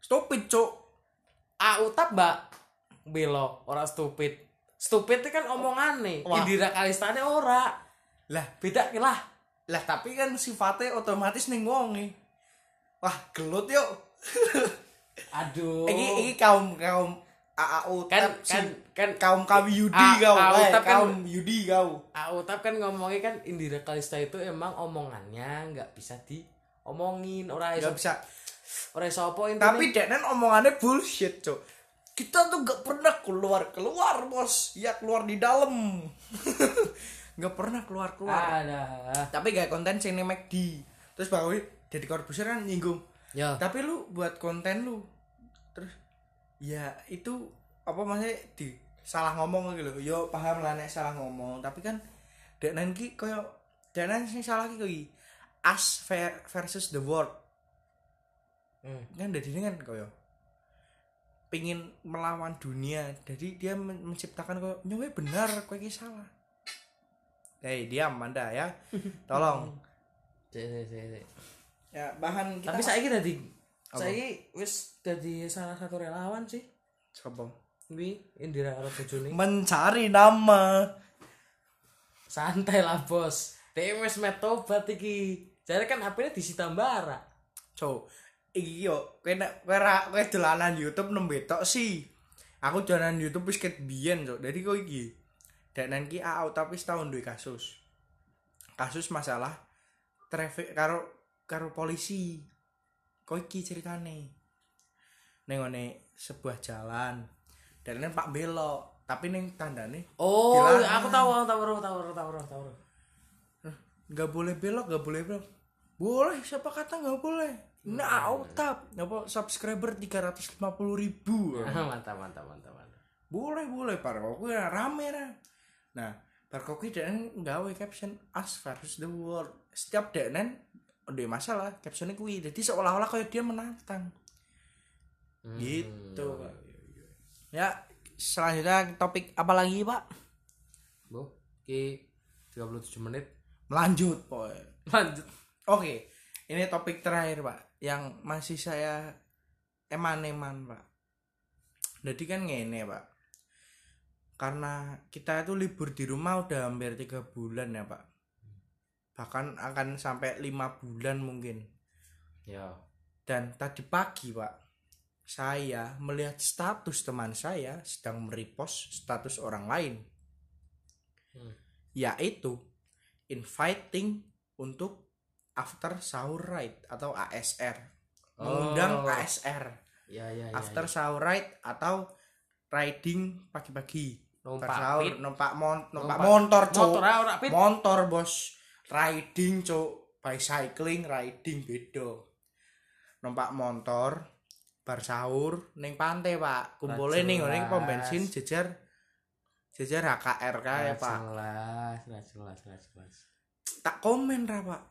stupid cuk. Ah utap mbak belo orang stupid stupid itu kan omongane Wah. Indira Kalistane ora Lah, beda lah lah tapi kan sifatnya otomatis ning wonge. Wah, gelut yuk. aduh Iki iki kaum kaum AAU kan kan kan kaum kaum Yudi kau, eh, kan- kaum Yudi kau. ah utap kan ngomongnya kan Indira Kalista itu emang omongannya nggak bisa diomongin orang iso Gak bisa. Orang iso apa intinya. Tapi Denen omongannya bullshit, Cok. Kita tuh gak pernah keluar keluar, Bos. Ya keluar di dalam. gak pernah keluar keluar. ada Tapi gak konten ning McD. Terus bawa jadi korbuser kan nyinggung. ya Tapi lu buat konten lu. Terus ya itu apa maksudnya di salah ngomong gitu loh. Yo paham lah nek salah ngomong, tapi kan Denen ki koyo Denen sing salah ki us ver- versus the world Hmm. kan dari ini kan koyo pingin melawan dunia. Jadi dia men- menciptakan koyo nyowe benar kowe iki salah. Hei diam anda ya. Tolong. Cek, cek, cek. ya bahan kita tapi saya kira di Apa? saya wis jadi salah satu relawan sih. Sopo? Wi Indira karo bojone mencari nama. Santai lah bos. Wis metobat iki. Jadi kan HP-nya disita mbara so iki yo kowe nek kowe ra kowe dolanan YouTube nembe tok sih. Aku dolanan YouTube wis ket biyen so jadi kok iki dan ki AAU tapi setahun duwe kasus. Kasus masalah traffic karo karo polisi. Kok iki ceritane? Ning ngene sebuah jalan. Dan ini Pak belok tapi ning tandane oh Dilarang. aku tahu aku tahu tahu tahu tahu tahu tahu. Nggak boleh belok nggak boleh belok. Boleh siapa kata nggak boleh nah tap apa subscriber 350 ribu. Mantap mantap mantap mantap. Boleh boleh par koki rame ra nah par koki dan nggawe caption us versus the world. Setiap denen ada masalah captionnya kui jadi seolah-olah kayak dia menantang. Hmm, gitu iya, pak. ya selanjutnya topik apa lagi pak? Bu, ki 37 menit. melanjut boy Lanjut. Oke, ini topik terakhir pak, yang masih saya eman-eman pak. Jadi kan ngene pak, karena kita itu libur di rumah udah hampir tiga bulan ya pak, bahkan akan sampai lima bulan mungkin. Ya. Dan tadi pagi pak, saya melihat status teman saya sedang merepost status orang lain, Hmm. yaitu inviting untuk after sahur ride atau ASR, mengundang Oh. ASR Ya ya ya. after sahur ride atau riding pagi-pagi. numpak sahur numpak mon numpak motor cok Motor motor bos. Riding cok bicycling riding beda. Numpak motor bar sahur ning pantai pak. Kumpulnya ning ning pom bensin jejer jejer HKR kae Ora pak. Jelas, jelas, ora jelas. tak komen ra pak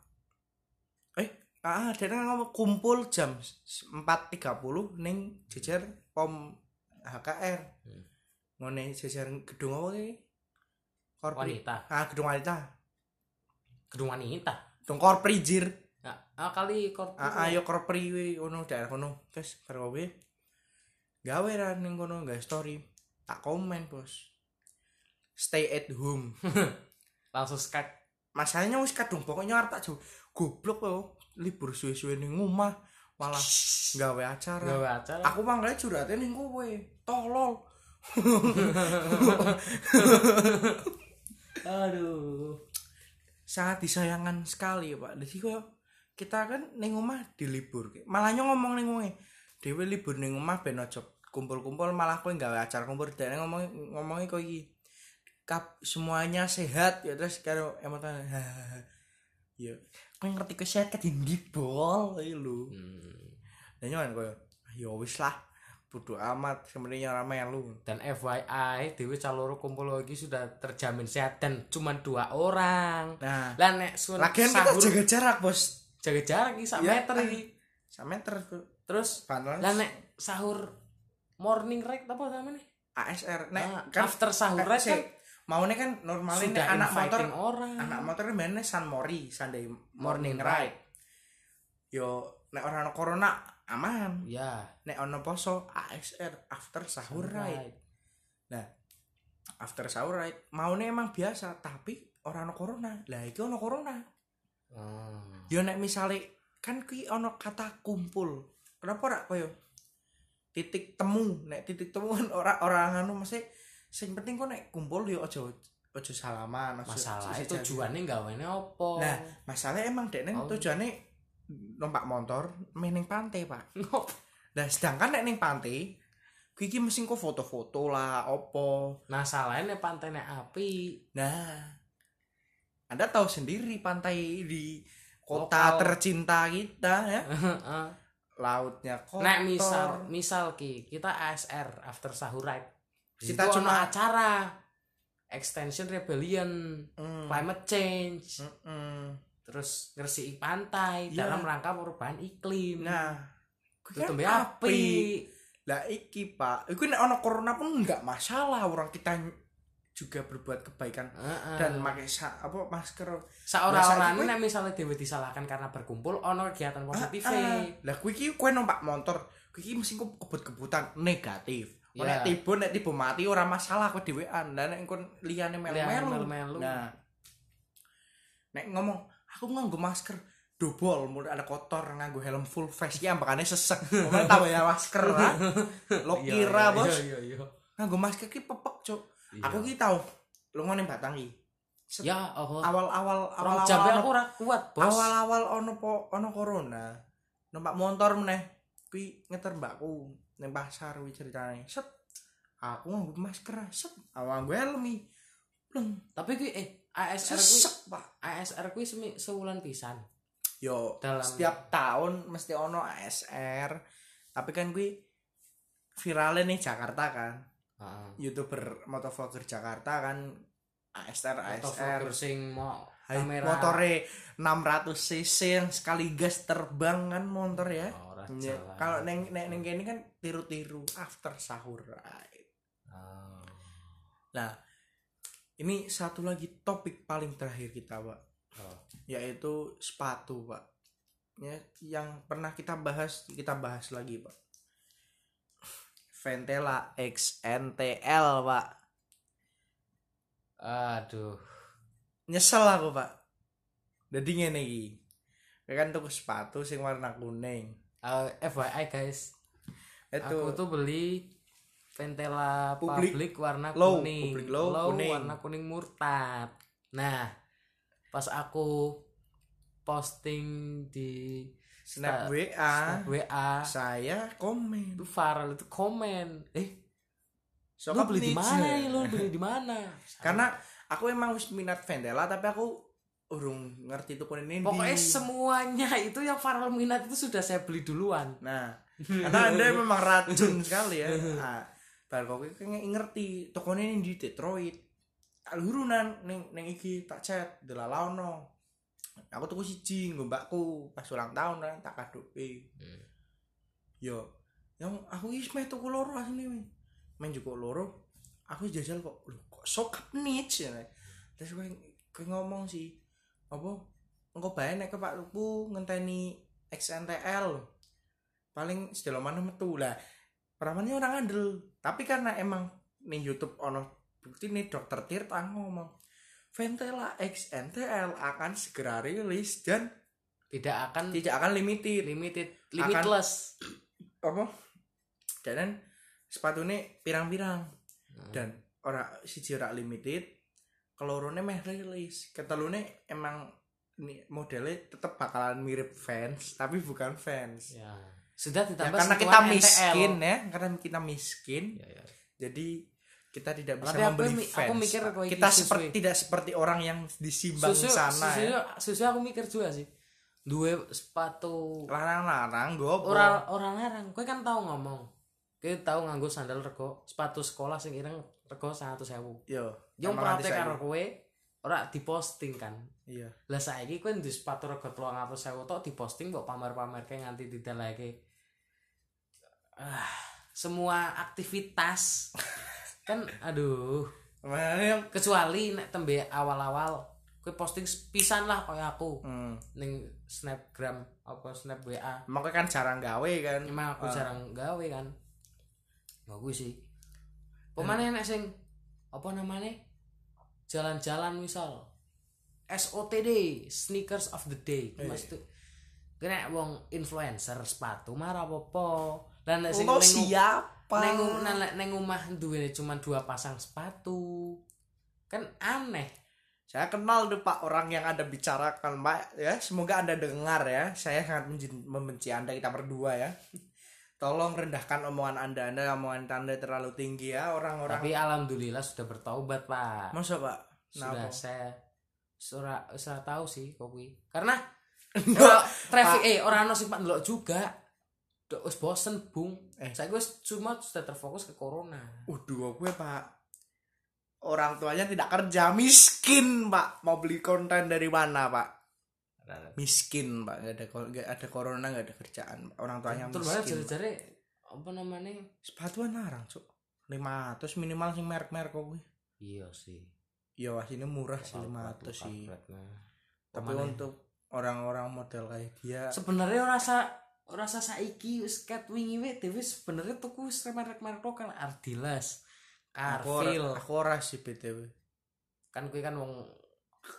eh ah dia kan ngomong kumpul jam 4.30 ning jejer pom HKR Hmm. ngene jejer gedung apa ki Korpri Wanita. ah gedung wanita Gedung wanita. gedung korpri jir Nah, ah, kali korp. ah ayo korpri wi ono daerah kono terus karo kowe gawe ra ning kono gawe story tak komen bos stay at home langsung skat. masalahnya wis kadung pokoknya arep tak jauh goblok yo libur suwe-suwe ning omah malah gawe acara. Gawe acara. aku mangkane curhate ning kowe tolol Aduh. sangat disayangkan sekali pak. Jadi kok kita kan ning omah dilibur malahnya ngomong ning omah dhewe libur ning omah ben aja kumpul-kumpul malah kowe gawe acara kumpul. Dan ngomong ngomongi kok iki kap semuanya sehat. Ya terus karo emotan ya. kowe ngerti sehat kan di bol lho Hmm. dan nyoan kowe ya wis lah bodo amat sebenarnya ora melu. Dan FYI Dewi Caloro kumpul lagi sudah terjamin sehat dan cuma dua orang. Nah lah nek sun lagian kita jaga jarak bos. Jaga jarak iki sak Ya, meter ah. iki. sama meter terus lah nek sahur morning rek apa namanya? ASR nek Ah, kan after sahur eh, rek kan maunya kan normalnya sudah anak motor orang. anak motor kan mainnya San Mori Sunday morning morning ride. ride. Yo nek orang ono corona aman. Ya. Nek ono poso ASR after sahur ride. after sahur ride maunya emang biasa tapi orang ono corona. Lah iki ono corona. Hmm. yo nek misale kan ki ono kata kumpul. Kenapa ora koyo titik temu? Nek titik temu kan ora orang anu mesti sing penting kok nek kumpul yo aja aja salaman aja- masalah itu aja- tujuannya gawene apa? Nah, masalah emang dek Oh. tujuannya numpak motor main ning pantai pak. Nah sedangkan nek ning pantai kuwi iki mesti kok foto-foto lah opo nah salahnya pantainya api. Nah anda tahu sendiri pantai di kota Lokal. tercinta kita ya? Lautnya kotor. Nek misal misal ki kita ASR after sahur ride. Kita cuma acara Extension Rebellion, Hmm, climate change, mm-mm. terus ngersiki pantai Iya. dalam rangka perubahan iklim. nah itu tembe api. lah iki pak nek ono corona pun nggak masalah orang kita juga berbuat kebaikan Heeh. dan pakai sa- apa masker Seorang-orang Biasanya nek misalnya dewe disalahkan karena berkumpul ono kegiatan positif. Ah, ah. lah kuwi iki kowe numpak motor iki mesti kok kebut-kebutan negatif Iya. nek tiba nek tiba mati ora masalah kok dhewean lah nek kon liyane melu-melu. Nah. Nek ngomong aku nganggo masker dobol mulai ada kotor nganggo helm full face. Ya makanya sesek. Ngomong tahu ya masker lah lo Iya, kira iya, bos. Iya iya. nganggo masker ki pepek iya. aku ki tau lu ngono batang ki Set- Ya Allah. awal-awal Orang awal-awal jambe ono- aku ora kuat, Bos. awal-awal ono po ono corona. Numpak motor meneh. Kuwi ngeter mbakku ning pasar kuwi ceritane. Set. Aku nganggo masker set. Awang gue helm pleng Tapi kuwi eh ASR sesek pak. ASR kuwi semi sewulan pisan. yo Dalam- setiap tahun mesti ono ASR tapi kan kuwi viralnya nih Jakarta kan. Heeh. youtuber motovlogger Jakarta kan ASR ASR sing mau kamera. motore 600 cc yang sekali gas terbang kan motor ya. Oh, Ya, kalau neng neng neng kene kan tiru-tiru after sahur right. Oh. Nah, ini satu lagi topik paling terakhir kita, Pak, Oh. yaitu sepatu, Pak. Ya, yang pernah kita bahas, kita bahas lagi, Pak. Ventela XNTL, Pak. Aduh. Nyesel aku, Pak. Jadi ngene iki. Kan tuku sepatu sing warna kuning. Eh, FYI guys, Itu aku tuh beli Ventela Public public, warna low, kuning, public low, kuning. warna kuning murtad. Nah, pas aku posting di snap Sta- WA, snap WA saya komen. itu viral itu komen, eh So, lu beli di mana ya? Lu beli di mana? karena aku emang minat Vendela tapi aku urung ngerti tuh ini Pokoknya semuanya itu yang viral minat itu sudah saya beli duluan. nah karena anda memang racun sekali ya nah, baru kok kayak ngerti toko ini di Detroit alurunan neng neng iki tak chat delalono aku tuku siji nggo mbakku pas ulang tahun kan tak kadoke Hmm. yo yang aku wis meh tuku loro asline weh. main juga loro aku jajal kok lho kok sokap niche ya terus gue gue ngomong sih apa? Engko bae nek ke Pak Lupu ngenteni XNTL paling sedelo mana metu. Lah peramannya orang andel tapi karena emang nih YouTube ono bukti nih dokter Tirta ngomong Ventela XNTL akan segera rilis dan Tidak akan tidak akan limited. Limited, limitless. apa? Dan sepatu ini pirang-pirang. Hmm. dan ora siji ora limited kelorone meh rilis ketelune emang ini modelnya tetap bakalan mirip fans tapi bukan fans Ya. Sudah Ya, ditambah karena sentuhan kita NTL. miskin ya karena kita miskin Ya, ya. jadi kita tidak bisa Tapi aku membeli aku fans mikir kok iki kita susu seperti ya. tidak seperti orang yang di Simbang Susu, sana susu, ya susu aku mikir juga sih. Dua sepatu larang-larang goblok orang orang larang. Kowe kan tahu ngomong. Kita tahu nganggo sandal rego sepatu sekolah sing ireng rego 100.000 yo nganti praktek karo kowe ora diposting kan? Iya. Lah saiki kowe di sepatu rego 300.000 tok diposting kok pamer-pamerke nganti didalake ah semua aktivitas. Kan aduh. Yang kecuali nek tembe awal-awal kowe posting pisan lah kaya aku. Hmm. ning snapgram apa snap WA makanya kan jarang gawe kan? Emang aku Ah. jarang gawe kan bagus sih. Pemane nek sing apa namanya? Jalan-jalan misal. SOTD sneakers of the day. Eh. mesti kena wong influencer sepatu marah apa dan nek sing siapa? neng neng neng rumah duwe cuma dua pasang sepatu. Kan aneh. Saya kenal tuh Pak orang yang Anda bicarakan Pak ya. Semoga Anda dengar ya. Saya sangat membenci Anda kita berdua ya. Tolong rendahkan omongan Anda. Anda omongan Anda terlalu tinggi ya orang-orang. tapi alhamdulillah sudah bertaubat pak Masa Pak? sudah Kenapa? saya sudah sudah tahu sih kopi karena ora traffic eh orang sing pak ndelok juga wis bosen bung Eh. saya gue cuma sudah terfokus ke corona Waduh, gue Pak. Orang tuanya tidak kerja, miskin Pak. Mau beli konten dari mana Pak? nah, miskin pak nggak ada nggak ada corona nggak ada kerjaan. Orang tuanya betul miskin. Banget cari apa namanya? Sepatuan larang cuk. lima ratus minimal sih merek merek kok iya sih. Iya wah ini murah sih lima ratus sih. Nah. tapi ya? untuk orang-orang model kayak dia sebenarnya rasa rasa saiki skat wingi we dewe sebenarnya tuku merek merek lokal Ardilas Carfil aku, aku ora sih BTW kan gue kan wong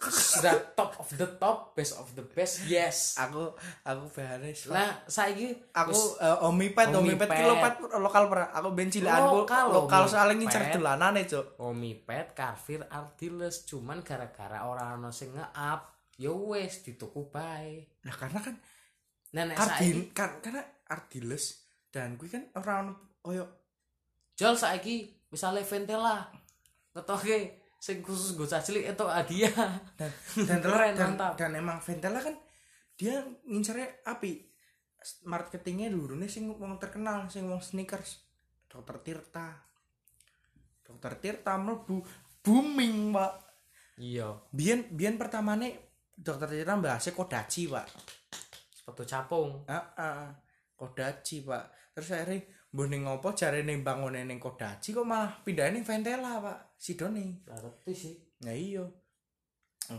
sudah top of the top best of the best yes Aku aku bahane lah saiki aku uh, omipet omipet Omipet. ki lopat lokal pernah aku bencilanku Lokal, lokal Omipet. soalnya ngincer dolanane cuk Omipet, Carfil, Ardiles cuman gara-gara orang ono sing nge-up ya wis dituku bae nah karena kan nenek saiki kan karena Ardiles dan gue kan orang koyo jual saiki misalnya Ventela ketoke sing khusus gue cilik itu hadiah. Dan dan, Keren, dan, mantap. dan emang Ventela kan dia ngincernya api. Marketingnya dulu nih sing wong terkenal sing wong sneakers. Dokter Tirta. Dokter Tirta mlebu booming pak. Iya. Bian bian pertamane dokter Tirta bahasnya kodachi pak. Sepatu capung. Ah ah kodachi pak. Terus akhirnya Mbone ngopo jare ning bangone ning kodachi kok malah pindah ning Ventela pak sidone ngerti sih. Nah iya.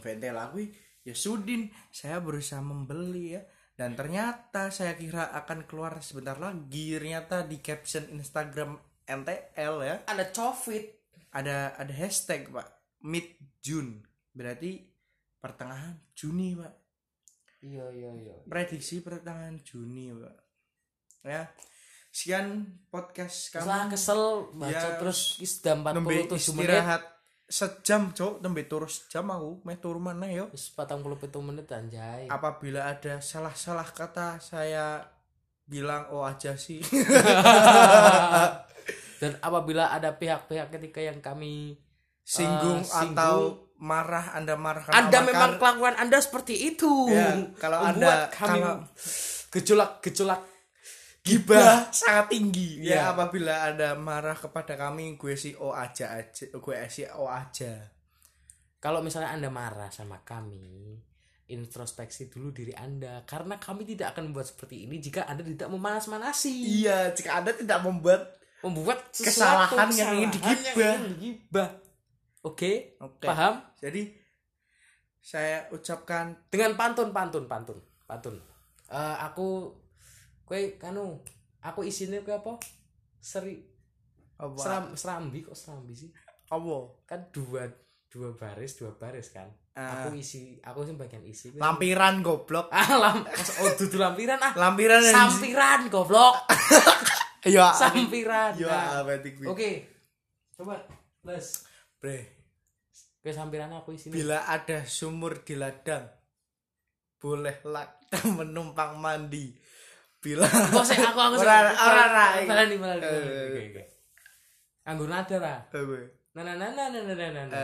Ventela kuwi ya Sudin saya berusaha membeli ya. Dan ternyata saya kira akan keluar sebentar lagi. Ternyata di caption Instagram NTL ya. Ada covit ada ada hashtag Pak. Mid June. Berarti pertengahan Juni Pak. Iya iya iya. Prediksi pertengahan Juni Pak. Ya sekian podcast Setelah kami kesel baca Ya, terus sudah nembe 47 menit. istirahat sejam cok nembe terus jam aku. Meh turu mana yo? Wis 47 menit anjay. Apabila ada salah-salah kata saya bilang oh aja sih. Dan apabila ada pihak-pihak ketika yang kami singgung, Eh, singgung. atau marah anda marah karena Anda makar- memang kelakuan Anda seperti itu. Ya, kalau Anda- kami kalau- gejolak-gejolak gibah sangat tinggi ya apabila ada marah kepada kami gue sih oh aja aja gue sih oh aja Kalau misalnya Anda marah sama kami, introspeksi dulu diri Anda karena kami tidak akan membuat seperti ini jika Anda tidak memanas-manasi. iya jika anda tidak membuat Membuat Kesalahan yang ingin digibah. yang ingin digibah. Oke, Oke. paham? jadi saya ucapkan Dengan pantun, pantun, pantun, pantun. Eh, aku, kue kanu, aku isinya kue apa? Seri, apa? seram, serambi kok serambi sih? apa? Kan dua dua baris dua baris kan. Ah. aku isi aku sih bagian isi lampiran goblok. Ah lam oh dudu lampiran ah. Lampiran sampiran goblok. Ya sampiran ya Nah, oke coba les. Bre. Ke sampiran aku isi bila ada sumur di ladang bolehlah kita menumpang mandi Bila. aku aku aku ora ora Anggur nada ra. Na na na na na na na.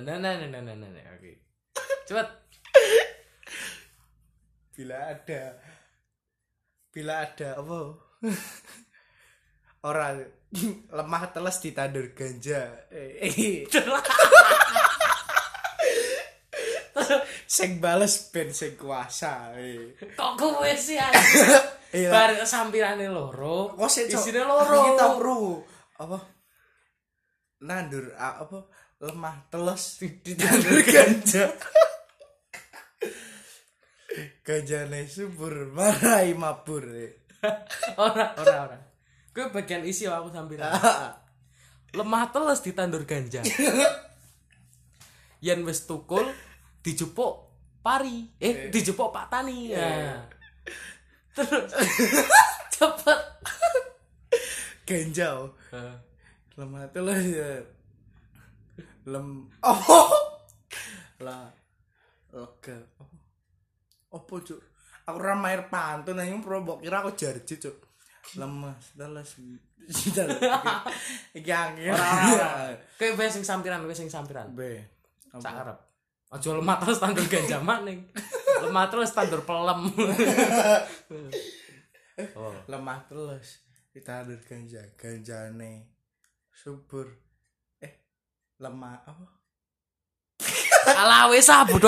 Na na. Oke. Cepat. Bila ada bila ada apa? Orang lemah telas ditandur ganja. Eh sing bales ben sing kuasa eh. kok kowe sih aja Iya. bar sampirane loro kok sik Cok? isine loro. Kita bro apa? Nandur apa? Lemah teles. Ditandur ganja. Ganjane subur marai mabur ora ora ora. Kowe bagian isi aku sampirane. Lemah teles ditandur ganja. Yen wis tukul dijupuk pari. Eh dijupuk Pak Tani. Ya terus. Cepet. Ganja oh. Eh, lemah teles ya. Lem. Oh lah. Lega apa apa cuk? Aku ora main pantun nang pro mbok kira aku jarji cuk. Lemah teles iki angin. Ora ora ora. Kowe wis sing sampiran kowe sing sampiran. B sak arep aja lemah terus tandur ganja maning lemah terus tandur pelem. Oh. Lemah terus ditandur ganja ganjane subur. Eh lemah apa? Ala wis ah bodo